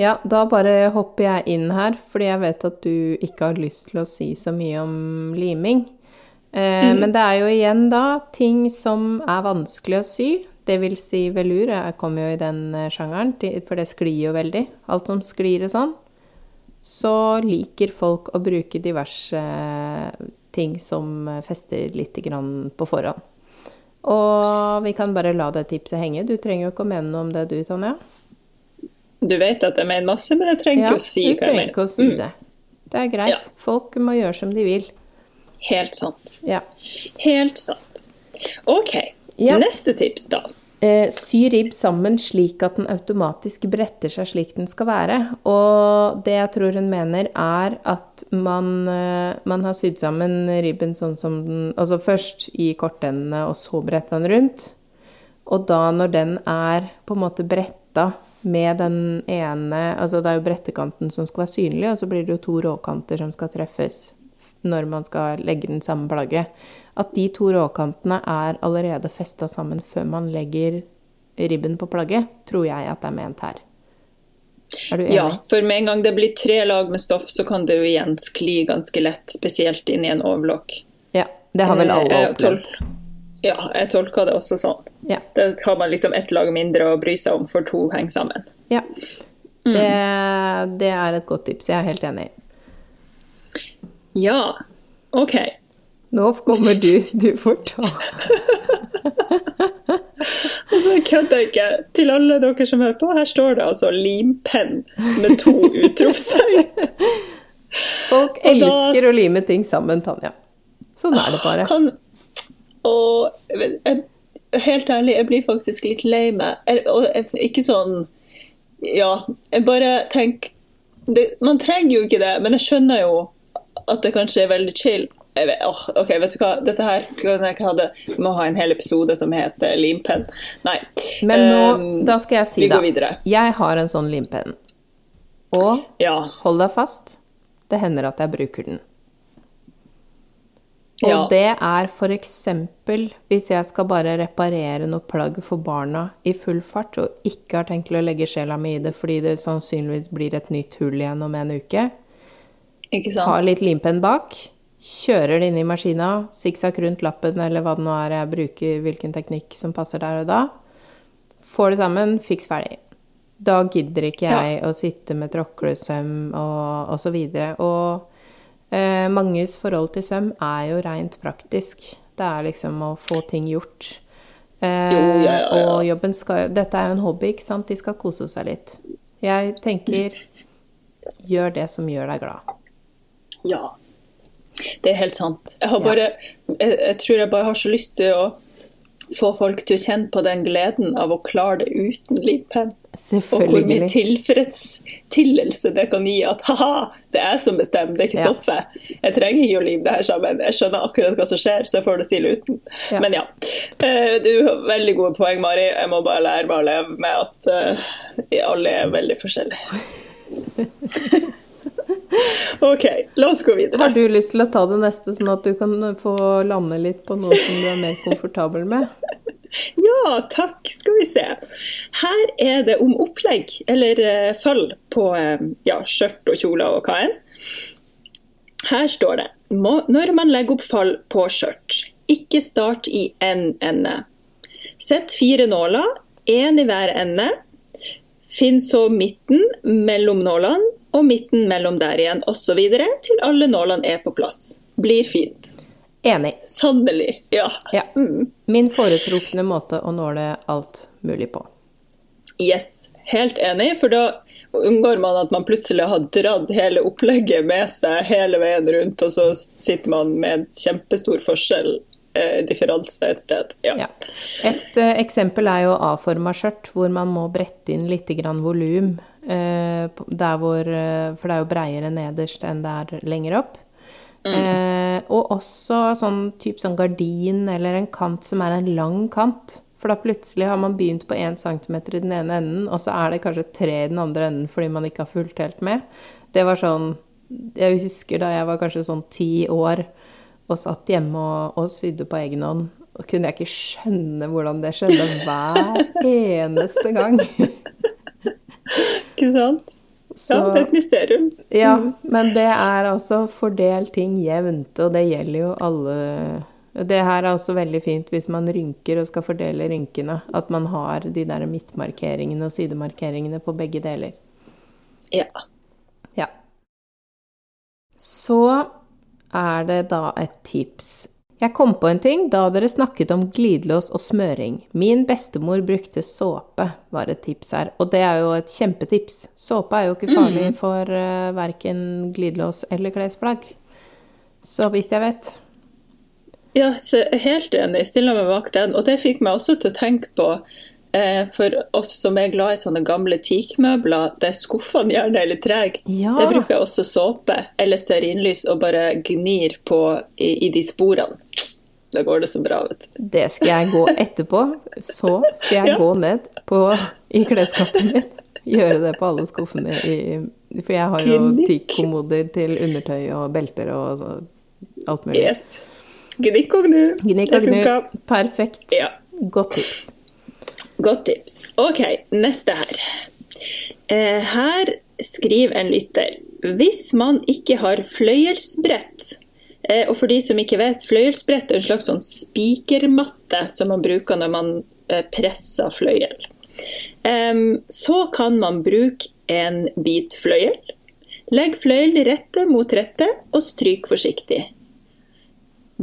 Ja, da bare hopper jeg inn her, fordi jeg vet at du ikke har lyst til å si så mye om liming. Eh, Men det er jo igjen da ting som er vanskelig å sy. Det vil si velur, jeg kommer jo i den eh, sjangeren, for det sklir jo veldig. Alt som sklir og sånn. Så liker folk å bruke diverse ting som fester litt grann på forhånd. Og vi kan bare la det tipset henge. Du trenger jo ikke å mene noe om det du, Tonja. Du vet at jeg mener masse, men jeg trenger ikke å si hva jeg mener. ikke å si Mm, det. Det er greit. Ja. Folk må gjøre som de vil. Helt sant. Ja. Helt sant. OK. Neste tips, da. Eh, sy ribb sammen slik at den automatisk bretter seg slik den skal være. Og det jeg tror hun mener, er at man, eh, man har sydd sammen ribben sånn som den Altså først i kortendene, og så bretta den rundt. Og da når den er på en måte bretta med den ene Altså det er jo brettekanten som skal være synlig, og så blir det jo to råkanter som skal treffes når man skal legge den samme plagget. At de to råkantene er allerede festa sammen før man legger ribben på plagget, tror jeg at det er ment her. Er du enig? Ja, for med en gang det blir tre lag med stoff, så kan det jo igjen skli ganske lett, spesielt inn i en overlock. Ja, det har vel alle Eh, opplevd. Ja, jeg tolker det også sånn. Ja. Da har man liksom ett lag mindre å bry seg om, for to henger sammen. ja. Mm. Det, det er et godt tips. Jeg er helt enig. Ja, OK. Nå kommer du. Du får ta. [LAUGHS] Altså, jeg kødder ikke. Til alle dere som hører på, her står det altså limpenn med to utropstegn. Folk elsker da- å lime ting sammen, Tanja. Sånn er det bare. Kan... Og jeg, helt ærlig, jeg blir faktisk litt lei meg. Og ikke sånn Ja, jeg bare tenker det, Man trenger jo ikke det, men jeg skjønner jo at det kanskje er veldig chill. Vet, oh, ok, vet du hva, dette her kunne jeg ikke hatt. må ha en hel episode som heter limpenn. Nei. Men nå, um, da skal jeg si vi da. Jeg har en sånn limpenn. Og Ja. hold deg fast, det hender at jeg bruker den. Og Ja. det er eksempel hvis jeg skal bare reparere noe plagg for barna i full fart, og ikke har tenkt å legge sjela mi i det fordi det sannsynligvis blir et nytt hull igjen om en uke. Ikke sant? Har litt limpenn bak, kjører det inn i maskina, sikksakk rundt lappen eller hva det nå er jeg bruker, hvilken teknikk som passer der og da. Får det sammen, fiks ferdig. Da gidder ikke jeg å sitte med tråklesøm og, og så videre. Og eh, manges forhold til søm er jo rent praktisk. Det er liksom å få ting gjort. Eh, Jo, ja, ja, ja. Og jobben skal Dette er jo en hobby, ikke sant? De skal kose seg litt. Jeg tenker gjør det som gjør deg glad. Ja. Det er helt sant. Jeg, har bare, jeg, jeg tror jeg bare har så lyst til å få folk til å kjenne på den gleden av å klare det uten limpenn. Og hvor mye tilfredsstillelse det kan gi at ha-ha, det er jeg som bestemmer, det er ikke Ja. stoffet. Jeg trenger ikke å lime det her sammen. Jeg skjønner akkurat hva som skjer, så jeg får det til uten. Ja. Men ja. Eh, Du har veldig gode poeng, Mari. Jeg må bare lære meg å leve med at vi alle er veldig forskjellige. [LAUGHS] OK, la oss gå videre. Har du lyst til å ta det neste, sånn at du kan få lande litt på noe som du er mer komfortabel med? [LAUGHS] Ja, takk. Skal vi se. Her er det om opplegg, eller uh, følg på uh, ja, skjørt og kjoler og hva enn. Her står det når man legger opp fall på skjørt, ikke start i én ende. Sett fire nåler, én i hver ende. Finn så midten mellom nålene, og midten mellom der igjen, osv. til alle nålene er på plass. Blir fint. Enig. Sannelig. Ja. Ja. Min foretrukne måte å nåle alt mulig på. Yes, helt enig, for da unngår man at man plutselig har dratt hele opplegget med seg hele veien rundt, og så sitter man med en kjempestor forskjell, eh, differanse et sted. Ja. Ja. Et eh, eksempel er jo A-forma skjørt, hvor man må brette inn litt grann volum. Eh, der hvor, eh, for det er jo breiere nederst enn det er lenger opp. Eh, og også sånn type sånn gardin eller en kant som er en lang kant. For da plutselig har man begynt på 1 cm i den ene enden, og så er det kanskje tre i den andre enden fordi man ikke har fulgt helt med. Det var sånn Jeg husker da jeg var kanskje sånn ti år og satt hjemme og, og sydde på egen hånd. Og kunne jeg ikke skjønne hvordan det skjedde hver [LAUGHS] eneste gang. Ikke sant? Så, Ja, det er et mysterium. ja, men det er altså fordel ting jevnt, og det gjelder jo alle Det her er også veldig fint hvis man rynker og skal fordele rynkene. At man har de der midtmarkeringene og sidemarkeringene på begge deler. Ja. Ja. Så er det da et tips. Jeg kom på en ting da dere snakket om glidelås og smøring. Min bestemor brukte såpe, var et tips her. Og det er jo et kjempetips. Såpe er jo ikke farlig for uh, verken glidelås eller klesplagg. Så vidt jeg vet. Ja, så helt enig. Stiller meg bak den. Og det fikk meg også til å tenke på eh, for oss som er glad i sånne gamle teakmøbler der skuffene gjerne er litt trege. Ja. Der bruker jeg også såpe eller stearinlys og bare gnir på i, i de sporene. Da går det så bra, vet du. Det skal jeg gå etterpå. Så skal jeg Ja. gå ned på, i klesskapet mitt. Gjøre det på alle skuffene i For jeg har jo teakkommoder til undertøy og belter og så, alt mulig. Yes. Gnikk og gnu. Gnikk og gnu. Perfekt. Ja. Godt tips. Godt tips. OK, neste her. Eh, her skriver en lytter hvis man ikke har fløyelsbrett eh, Og for de som ikke vet, fløyelsbrett er en slags sånn spikermatte som man bruker når man eh, presser fløyel. Så kan man bruke en bit fløyel. Legg fløyel rette mot rette og stryk forsiktig.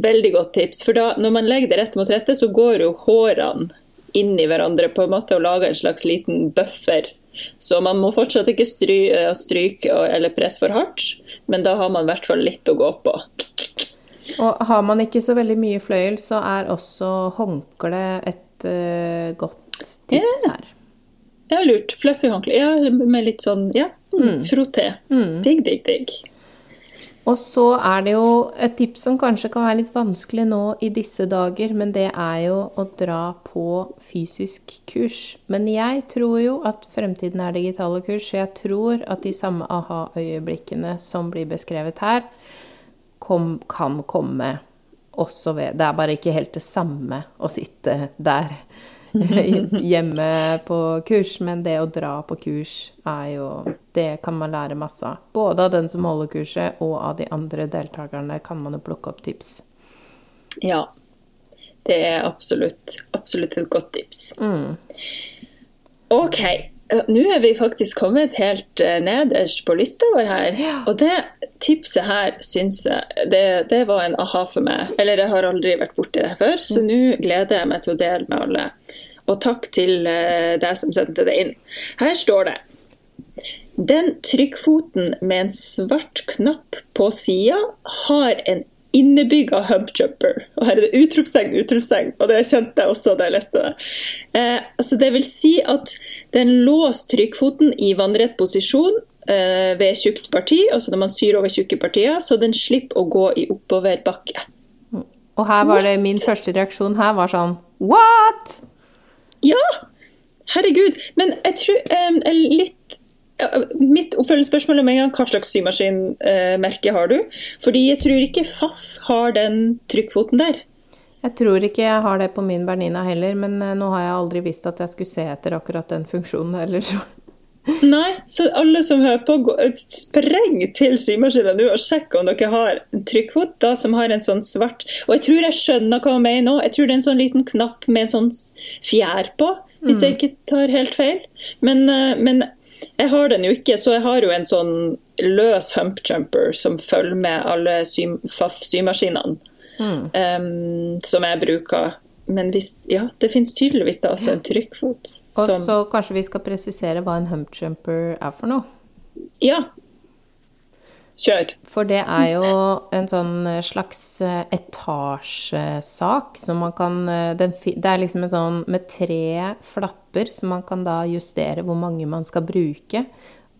Veldig godt tips, for da, når man legger det rett mot rette, så går jo hårene inn i hverandre på en måte og lager en slags liten buffer så man må fortsatt ikke stry, eh, stryke eller presse for hardt, men da har man i hvert fall litt å gå på. Og har man ikke så veldig mye fløyel, så er også håndkle et uh, godt tips her. Ja, lurt. Fluffy håndkle. Ja, med litt sånn ja, mm. froté. Mm. Digg, digg, digg. Og så er det jo et tips som kanskje kan være litt vanskelig nå i disse dager, men det er jo å dra på fysisk kurs. Men jeg tror jo at fremtiden er digitale kurs, så jeg tror at de samme aha-øyeblikkene som blir beskrevet her, kom, kan komme også ved Det er bare ikke helt det samme å sitte der [LAUGHS] hjemme på kurs, men det å dra på kurs er jo Det kan man lære masse av. Både av den som holder kurset, og av de andre deltakerne kan man jo plukke opp tips. Ja. Det er absolutt, absolutt et godt tips. Mm. OK. Nå er vi faktisk kommet helt eh, nederst på lista vår her. Ja. Og det tipset her syns jeg det, det, var en aha for meg. Eller jeg har aldri vært borti det før, så mm. nå gleder jeg meg til å dele med alle. Og takk til eh, deg som sendte det inn. Her står det Den trykkfoten med en svart knapp på sida har en innebygga humpjumper. Og her er det utropstegn, utropstegn, og det kjente jeg også da jeg leste det. Eh, altså det vil si at den låser trykkfoten i vannrett posisjon eh, ved tjukt parti, altså når man syr over tjukke partier, så den slipper å gå i oppoverbakke. Og her var det min første reaksjon her var sånn What?! Ja! Herregud. Men jeg tror eh, litt Mitt oppfølgingsspørsmål er med en gang hva slags symaskinmerke har du? Fordi jeg tror ikke FAF har den trykkfoten der. Jeg tror ikke jeg har det på min Bernina heller, men uh, nå har jeg aldri visst at jeg skulle se etter akkurat den funksjonen heller. Nei, så alle som hører på, spreng til symaskinen nå og sjekk om dere har en trykkfot da, som har en sånn svart Og jeg tror jeg skjønner hva hun mener nå. Jeg tror det er en sånn liten knapp med en sånn fjær på, hvis mm. jeg ikke tar helt feil. Men, eh, men, jeg har den jo ikke, så jeg har jo en sånn løs humpjumper som følger med alle sy symaskinene. Mm. Um, som jeg bruker men hvis, ja, det finnes tydeligvis da også en trykkfot. Og så kanskje vi skal presisere hva en humpjumper er for noe? Ja. Kjør. For det er jo en sånn slags eh, etasjesak som man kan eh, Det er liksom en sånn med tre flapper, som man kan da justere hvor mange man skal bruke.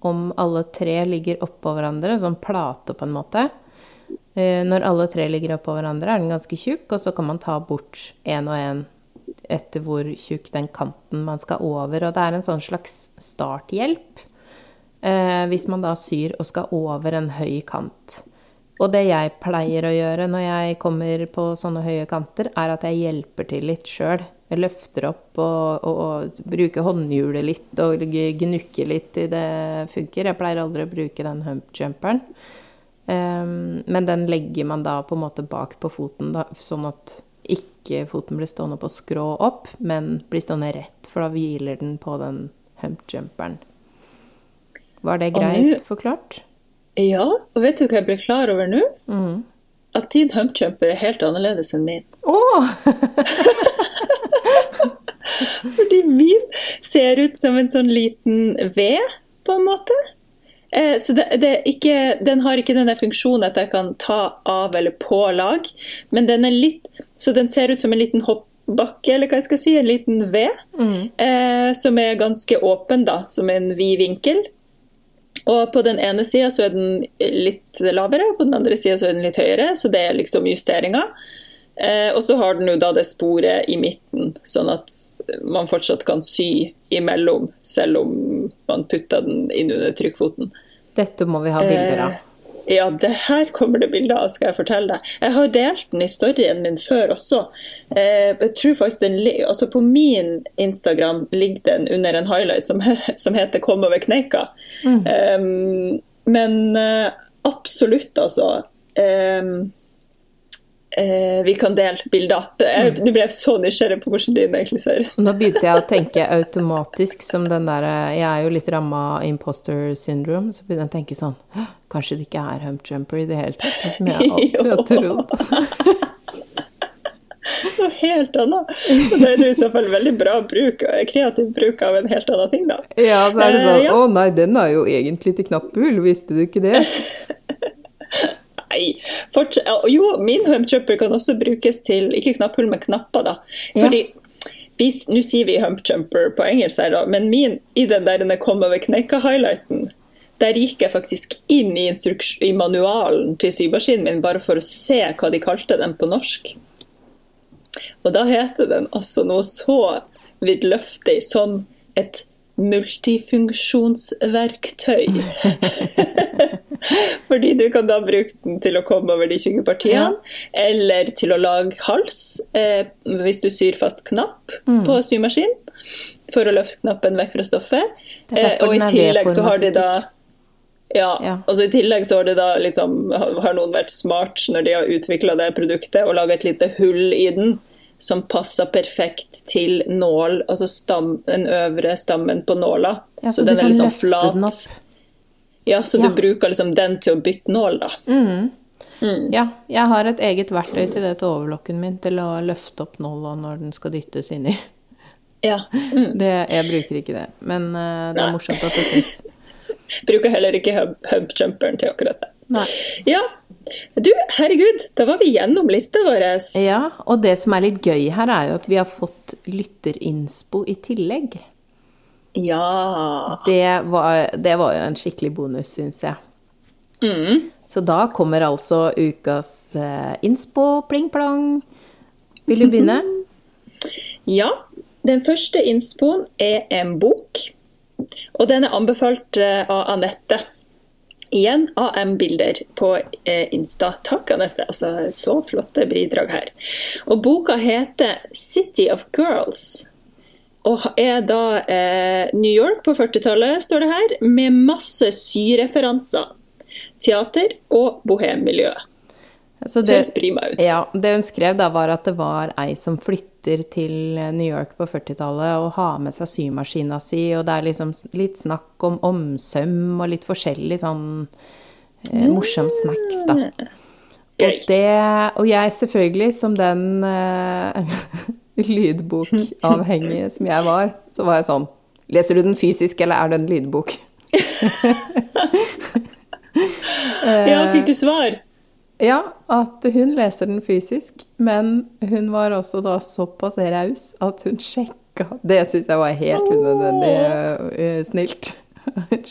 Om alle tre ligger oppå hverandre, sånn plate på en måte. Eh, når alle tre ligger oppå hverandre, er den ganske tjukk, og så kan man ta bort én og én etter hvor tjukk den kanten man skal over. Og det er en sånn slags starthjelp eh, hvis man da syr og skal over en høy kant. Og det jeg pleier å gjøre når jeg kommer på sånne høye kanter, er at jeg hjelper til litt sjøl. Jeg løfter opp og, og, og, bruker håndhjulet litt og gnukker litt til det funker. Jeg pleier aldri å bruke den humpjumperen. Um, men den legger man da på en måte bak på foten, da, sånn at ikke foten blir stående på skrå opp, men blir stående rett, for da hviler den på den humpjumperen. Var det greit nu, forklart? Ja, og vet du hva jeg ble klar over nå? Mm. At din humpjumper er helt annerledes enn min. Oh! [LAUGHS] Fordi min ser ut som en sånn liten V, på en måte. Eh, så det, det ikke, Den har ikke denne funksjonen at jeg kan ta av eller på lag, men den er litt Så den ser ut som en liten hoppbakke, eller hva jeg skal si, en liten V, mm. eh, som er ganske åpen, da, som en vid vinkel. Og på den ene sida så er den litt lavere, og på den andre sida så er den litt høyere, så det er liksom justeringa. Eh, og så har den jo da det sporet i midten, sånn at man fortsatt kan sy imellom, selv om man putter den inn under trykkfoten. Dette må vi ha bilder av. Eh, Ja, det her kommer det bilder av, skal jeg fortelle deg. Jeg har delt den i storyen min før også. Eh, jeg tror faktisk den, altså På min Instagram ligger den under en highlight som, [LAUGHS] som heter 'Kom over kneika'. Mm. Um, men uh, absolutt, altså. Um, eh, vi kan dele bilder. Jeg, du ble så nysgjerrig på hvordan din egentlig ser ut. Nå begynte jeg å tenke automatisk som den der Jeg er jo litt ramma av imposter syndrome, så begynte jeg å tenke sånn Kanskje det ikke er hump jumper i det hele tatt? Det som jeg alltid har [LAUGHS] trodd. [LAUGHS] Noe helt annet. Og det er i så fall veldig bra bruk, kreativ bruk av en helt annen ting, da. Ja, så er det sånn uh, ja. Å nei, den er jo egentlig til knapphull, visste du ikke det? [LAUGHS] Nei. Fortsett, jo, min humpjumper kan også brukes til ikke knapphull, men knapper. da. Fordi Nå sier vi humpjumper på engelsk, her da, men min i den der den kom over kneika-highlighten, der gikk jeg faktisk inn i, i manualen til symaskinen min bare for å se hva de kalte den på norsk. Og da heter den altså noe så vidløftig som et multifunksjonsverktøy. [LAUGHS] [LAUGHS] [LAUGHS] Fordi du kan da bruke den til å komme over de 20 partiene, ja. eller til å lage hals eh, hvis du syr fast knapp mm. på symaskin, for å løfte knappen vekk fra stoffet. Eh, og i tillegg så har de da ja, ja. Altså I tillegg så har, det da liksom, har noen vært smart når de har utvikla det produktet og laga et lite hull i den som passer perfekt til nål, altså stam, den øvre stammen på nåla. Ja, så, så den er liksom flat. Ja, så ja. du bruker liksom den til å bytte nål, da. Mm. Mm. Ja, jeg har et eget verktøy til det til overlokken min, til å løfte opp nåla når den skal dyttes inni. Ja. Mm. Det, jeg bruker ikke det, men uh, det er Nei. morsomt at det fins. [LAUGHS] bruker heller ikke hubjumperen til akkurat det. Nei. Ja, du, herregud, da var vi gjennom lista vår. Ja, og det som er litt gøy her, er jo at vi har fått lytterinnspo i tillegg. Ja. Det var, det var jo en skikkelig bonus, syns jeg. Mm. Så da kommer altså ukas uh, innspo, pling-plong. Vil du begynne? Ja. Den første innspoen er en bok. Og den er anbefalt uh, av Anette. Igjen AM-bilder på uh, Insta. Takk, Anette. Altså, så flotte bidrag her. Og boka heter 'City of Girls'. Og er da eh, New York på 40-tallet, står det her, med masse syreferanser. Teater og bohemmiljøet. Så det, ja, det hun skrev da, var at det var ei som flytter til New York på 40-tallet og har med seg symaskina si, og det er liksom litt snakk om omsøm og litt forskjellig sånn eh, morsom snacks, da. Og, det, og jeg selvfølgelig, som den eh, [LAUGHS] lydbokavhengige som jeg var, så var jeg sånn Leser du den fysisk, eller er det en lydbok? [LAUGHS] ja, fikk du svar? Ja, at hun leser den fysisk. Men hun var også da såpass raus at hun sjekka Det syns jeg var helt unødvendig uh, snilt.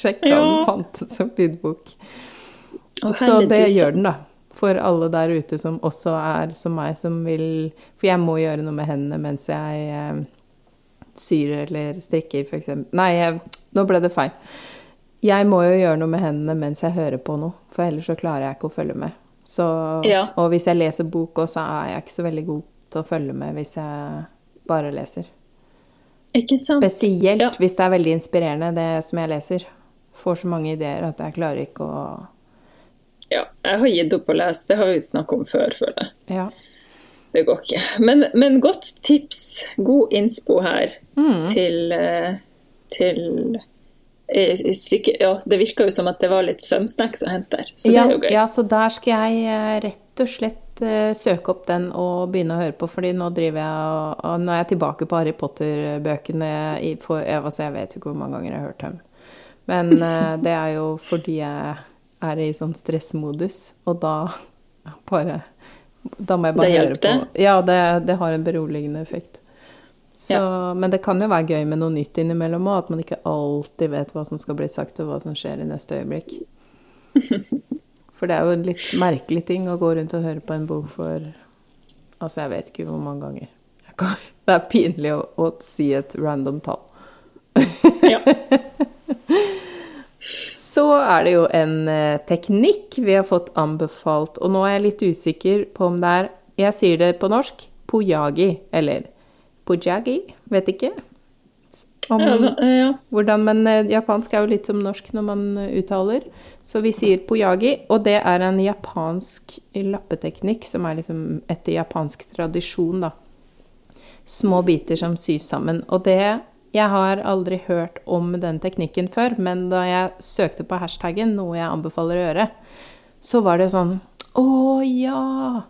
sjekka ja. den fantes som lydbok. Så det gjør den, da for alle der ute som også er som meg, som vil For jeg må gjøre noe med hendene mens jeg eh, syr eller strikker, f.eks. Nei, jeg, nå ble det feil. Jeg må jo gjøre noe med hendene mens jeg hører på noe, for ellers så klarer jeg ikke å følge med. Så, ja. Og hvis jeg leser bok òg, så er jeg ikke så veldig god til å følge med hvis jeg bare leser. Ikke sant? Spesielt ja. hvis det er veldig inspirerende, det som jeg leser. Får så mange ideer at jeg klarer ikke å ja, jeg har gitt opp å lese. Det har vi snakket om før, føler jeg. Ja. Det går ikke. Men, men, godt tips. God innspo her mm. til, eh, til eh, syke, ja, Det virka jo som at det var litt sømsnacks å hente der. Så ja, det er jo gøy. Ja, så der skal jeg eh, rett og slett søke opp den og begynne å høre på. fordi nå driver jeg og, Nå er jeg tilbake på Harry Potter-bøkene. Jeg, altså jeg vet jo ikke hvor mange ganger jeg har hørt dem. Men det er jo fordi jeg er i sånn stressmodus, og da [LAUGHS] bare Da må jeg bare høre på. Ja, det, det, har en beroligende effekt. Så, ja. Men det kan jo være gøy med noe nytt innimellom òg, at man ikke alltid vet hva som skal bli sagt, og hva som skjer i neste øyeblikk. [LAUGHS] For det er jo en litt merkelig ting å gå rundt og høre på en bok for Altså, jeg vet ikke hvor mange ganger. Kan, [LAUGHS] det er pinlig å, å si et random tall. ja. Så er det jo en eh, teknikk vi har fått anbefalt, og nå er jeg litt usikker på om det er Jeg sier det på norsk pojagi, eller pojagi, vet ikke. Om Ja, ja. hvordan, men eh, japansk er jo litt som norsk når man eh, uttaler. Så vi sier pojagi, og det er en japansk lappeteknikk som er liksom etter japansk tradisjon, da. Små biter som sys sammen. Og det Jeg har aldri hørt om den teknikken før, men da jeg søkte på hashtaggen, noe jeg anbefaler å gjøre, så var det sånn Å ja!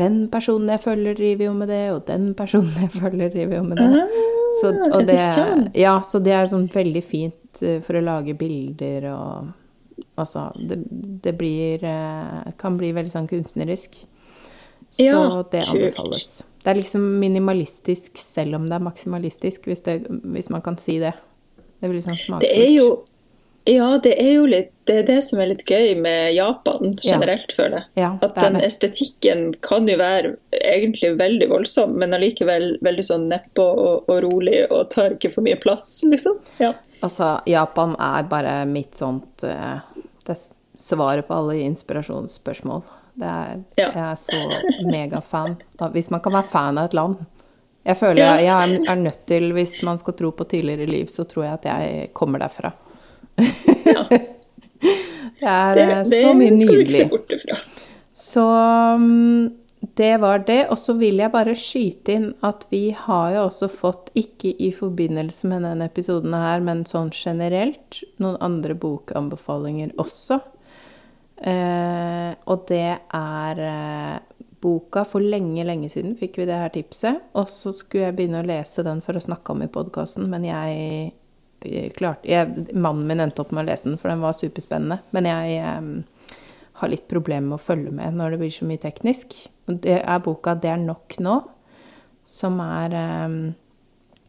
Den personen jeg følger, driver jo med det, og den personen jeg følger, driver jo med det. Så, og er det ja, så det er sånn veldig fint eh, for å lage bilder og Altså, det, det blir eh, Kan bli veldig sånn kunstnerisk. Så Ja, det anbefales. Det er liksom minimalistisk selv om det er maksimalistisk, hvis, det, hvis man kan si det. Det blir sånn smakfullt. Ja, det er jo litt Det er det som er litt gøy med Japan generelt, føler jeg. Ja, At den det. estetikken kan jo være egentlig veldig voldsom, men allikevel veldig sånn nedpå og, og rolig og tar ikke for mye plass, liksom. Ja. Altså, Japan er bare mitt sånt eh, Det er svaret på alle inspirasjonsspørsmål. Det er, Ja. Jeg er så megafan. Hvis man kan være fan av et land. Jeg føler jeg, jeg er nødt til, hvis man skal tro på tidligere liv, så tror jeg at jeg kommer derfra. [LAUGHS] det er Det, eh, det så mye skal du ikke se nydelig. bort ifra. Så mm, det var det. Og så vil jeg bare skyte inn at vi har jo også fått, ikke i forbindelse med denne episoden her, men sånn generelt, noen andre bokanbefalinger også. Eh, og det er eh, boka For lenge, lenge siden fikk vi det her tipset. Og så skulle jeg begynne å lese den for å snakke om i podkasten, men jeg, jeg klarte jeg, Mannen min endte opp med å lese den, for den var superspennende. Men jeg eh, har litt problemer med å følge med når det blir så mye teknisk. Og det er boka 'Det er nok nå', som er eh,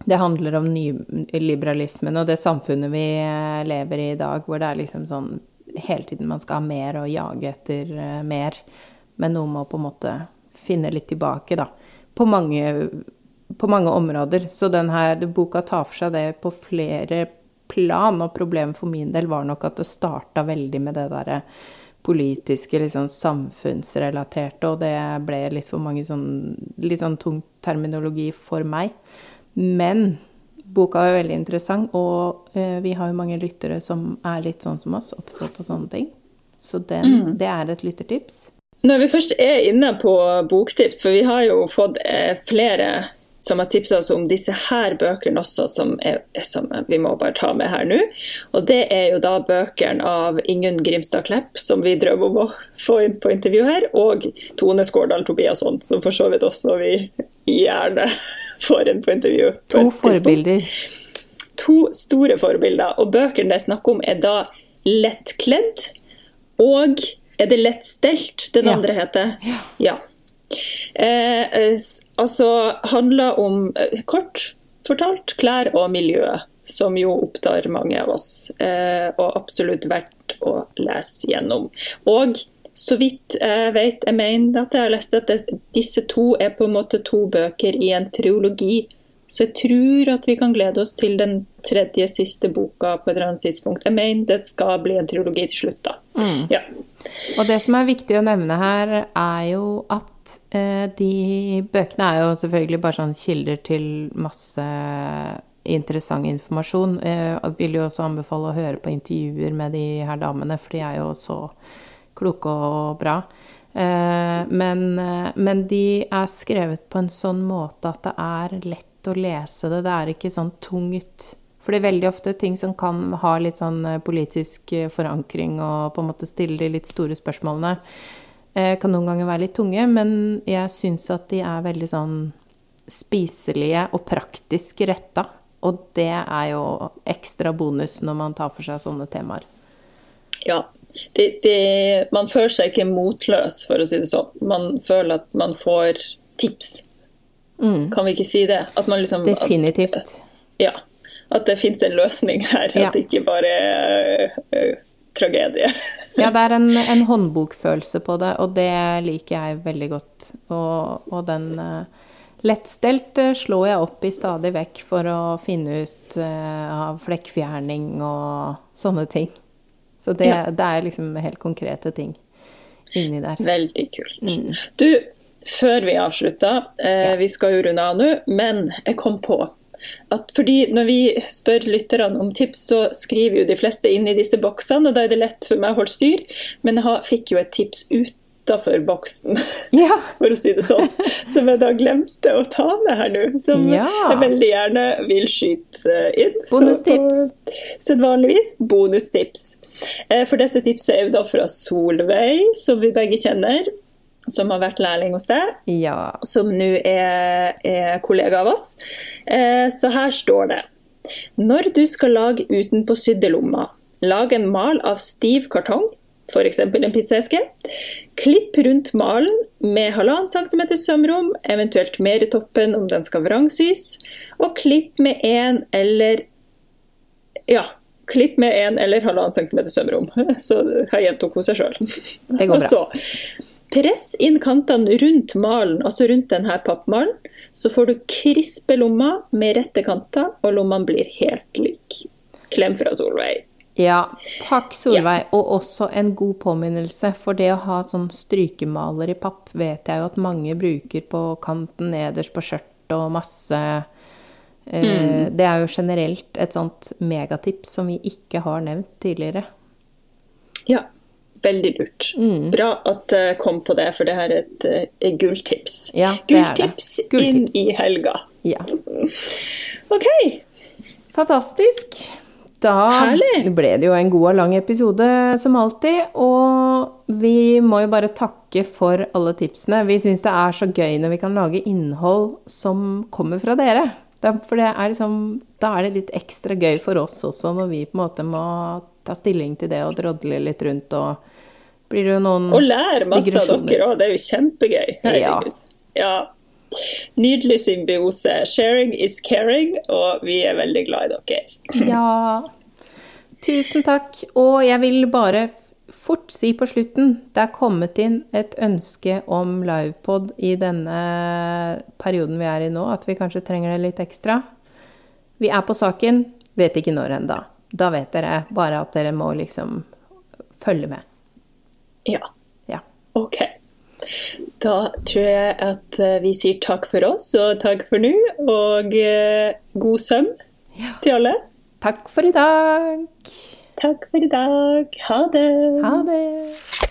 Det handler om nyliberalismen og det samfunnet vi eh, lever i i dag, hvor det er liksom sånn hele tiden man skal ha mer og jage etter eh, mer. Men noe må på en måte finne litt tilbake, da. På mange, på mange områder. Så denne boka tar for seg det på flere plan, og problemet for min del var nok at det starta veldig med det derre politiske, liksom samfunnsrelaterte, og det ble litt for mange sånn litt sånn tung terminologi for meg. Men boka er veldig interessant, og eh, vi har jo mange lyttere som er litt sånn som oss, opptatt av sånne ting. Så den, det er et lyttertips. Når vi først er inne på boktips, for vi har jo fått eh, flere som har tipsa oss om disse her bøkene også, som, er, som vi må bare ta med her nå. Og det er jo da bøkene av Ingunn Grimstad Klepp, som vi drømmer om å få inn på intervju her, og Tone Skårdal Tobiasson, som for så vidt også vi gjerne [LAUGHS] får en på intervju. på To tidspunkt forbilder. to store forbilder. Og bøkene det er snakk om, er da lettkledd og Er det lettstelt den Ja. andre heter? Ja. ja. eh, altså handler om, eh, kort fortalt, klær og miljø, som jo opptar mange av oss. Eh, og absolutt verdt å lese gjennom. Og så vidt jeg vet, jeg mener at jeg har lest at det, disse to er på en måte to bøker i en triologi. Så jeg tror at vi kan glede oss til den tredje siste boka på et eller annet tidspunkt. Jeg mener det skal bli en triologi til slutt, da. Ja. Og det som er viktig å nevne her, er jo at eh, de bøkene er jo selvfølgelig bare sånn kilder til masse interessant informasjon. Eh, jeg vil jo også anbefale å høre på intervjuer med de her damene, for de er jo så kloke og bra. Eh, men, eh, men de er skrevet på en sånn måte at det er lett å lese det. Det er ikke sånn tungt. For det er veldig ofte ting som kan ha litt sånn eh, politisk forankring og på en måte stille de litt store spørsmålene, kan noen ganger være litt tunge, men jeg syns at de er veldig sånn spiselige og praktisk retta. Og det er jo ekstra bonus når man tar for seg sånne temaer. ja. Det, det, man føler seg ikke motløs, for å si det sånn. Man føler at man får tips. Kan vi ikke si det? At man liksom, at- Definitivt. ja. At det fins en løsning her. Ja. At det ikke bare er øh, tragedie. Ja, det er en, [LAUGHS] en håndbokfølelse på det, og det liker jeg veldig godt. Og, og den eh, lettstelt eh, slår jeg opp i stadig vekk for å finne ut av flekkfjerning og sånne ting. Så det, Ja. det er liksom helt konkrete ting inni der. Veldig kult. Mm. Du, før vi avslutter, eh, Ja. vi skal jo runde av nå, men jeg kom på at fordi når vi spør lytterne om tips, så skriver jo de fleste inn i disse boksene, og da er det lett for meg å holde styr, men jeg fikk jo et tips utafor boksen. [LAUGHS] Ja. for å si det sånn, som jeg da glemte å ta med her nå. Som Ja. jeg veldig gjerne vil skyte inn. Bonustips. Sedvanligvis bonustips. Eh, For dette tipset er jo da fra Solveig, som vi begge kjenner. Som har vært lærling hos deg, Ja. som nå er, er kollega av oss. Eh, Så her står det. Når du skal lage utenpå syddelomma, lag en mal av stiv kartong, f.eks. en pizzaeske. Klipp rundt malen med 1,5 cm sømrom, eventuelt mer i toppen om den skal vrangsys. Og klipp med 1 eller Ja, klipp med 1 eller 1,5 cm sømrom. [LAUGHS] Så her gjentok hun seg sjøl. [LAUGHS] Det går Og bra. så press inn kantene rundt malen, altså rundt denne pappmalen. Så får du krispe lomma med rette kanter, og lommene blir helt like. Klem fra Solveig. Ja, takk Solveig. Og også en god påminnelse. For det å ha sånn strykemaler i papp vet jeg jo at mange bruker på kanten nederst på skjørtet og masse eh, Det er jo generelt et sånt megatips som vi ikke har nevnt tidligere. Ja, veldig lurt. Mm. Bra at jeg kom på det, for det her er et, eh, et gulltips. Ja. Gulltips inn i helga. Ja. [LAUGHS] OK. Fantastisk. Da Herlig. ble det jo en god og lang episode som alltid. Og vi må jo bare takke for alle tipsene. Vi syns det er så gøy når vi kan lage innhold som kommer fra dere. For det er liksom, da er det litt ekstra gøy for oss også, når vi på en måte må ta stilling til det og drodle litt rundt. Og blir det jo noen Og lære masse av dere òg. Det er jo kjempegøy. Herregud. Ja. Nydelig symbiose. Sharing is caring, og vi er veldig glad i dere. [LAUGHS] Ja. Tusen takk. Og jeg vil bare fort si på slutten Det er kommet inn et ønske om livepod i denne perioden vi er i nå, at vi kanskje trenger det litt ekstra. Vi er på saken, vet ikke når ennå. Da vet dere bare at dere må liksom følge med. Ja. Ja. OK. Da tror jeg at eh, vi sier takk for oss, og takk for nå. Og eh, god søvn til alle. Takk for i dag. Takk for i dag. Ha det. Ha det.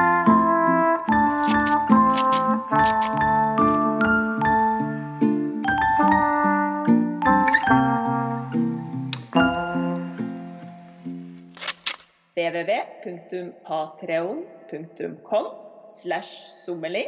www.patreon.com slash sommeli.